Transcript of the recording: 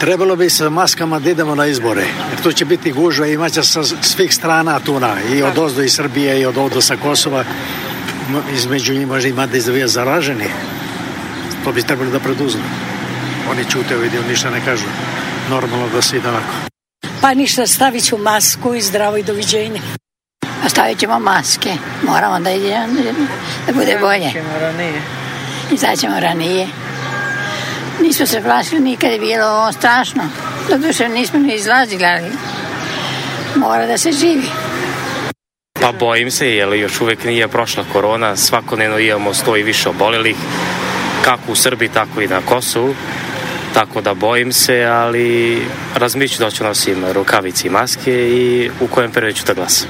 Trebalo bi sa maskama da idemo na izbore, jer tu će biti gužva i imaće sa svih strana tuna, i od ozdo iz Srbije i od ovdo sa Kosova, između njih može ima da izdavija zaraženi. To bi trebalo da preduzme. Oni čute, vidio, ništa ne kažu. Normalno da se ide onako. Pa ništa, stavit ću masku i zdravo i doviđenje. A stavit ćemo maske. Moramo da ide, da bude bolje. Izaćemo ranije. Izaćemo ranije. Nismo se plašili, nikad je bilo strašno. Doduše nismo ni izlazili, ali mora da se živi. Pa bojim se, jer još uvek nije prošla korona, svakodnevno imamo sto i više obolelih, kako u Srbiji, tako i na Kosovu. Tako da bojim se, ali razmišljam da ću nosim rukavice i maske i u kojem periodu ću da glasam.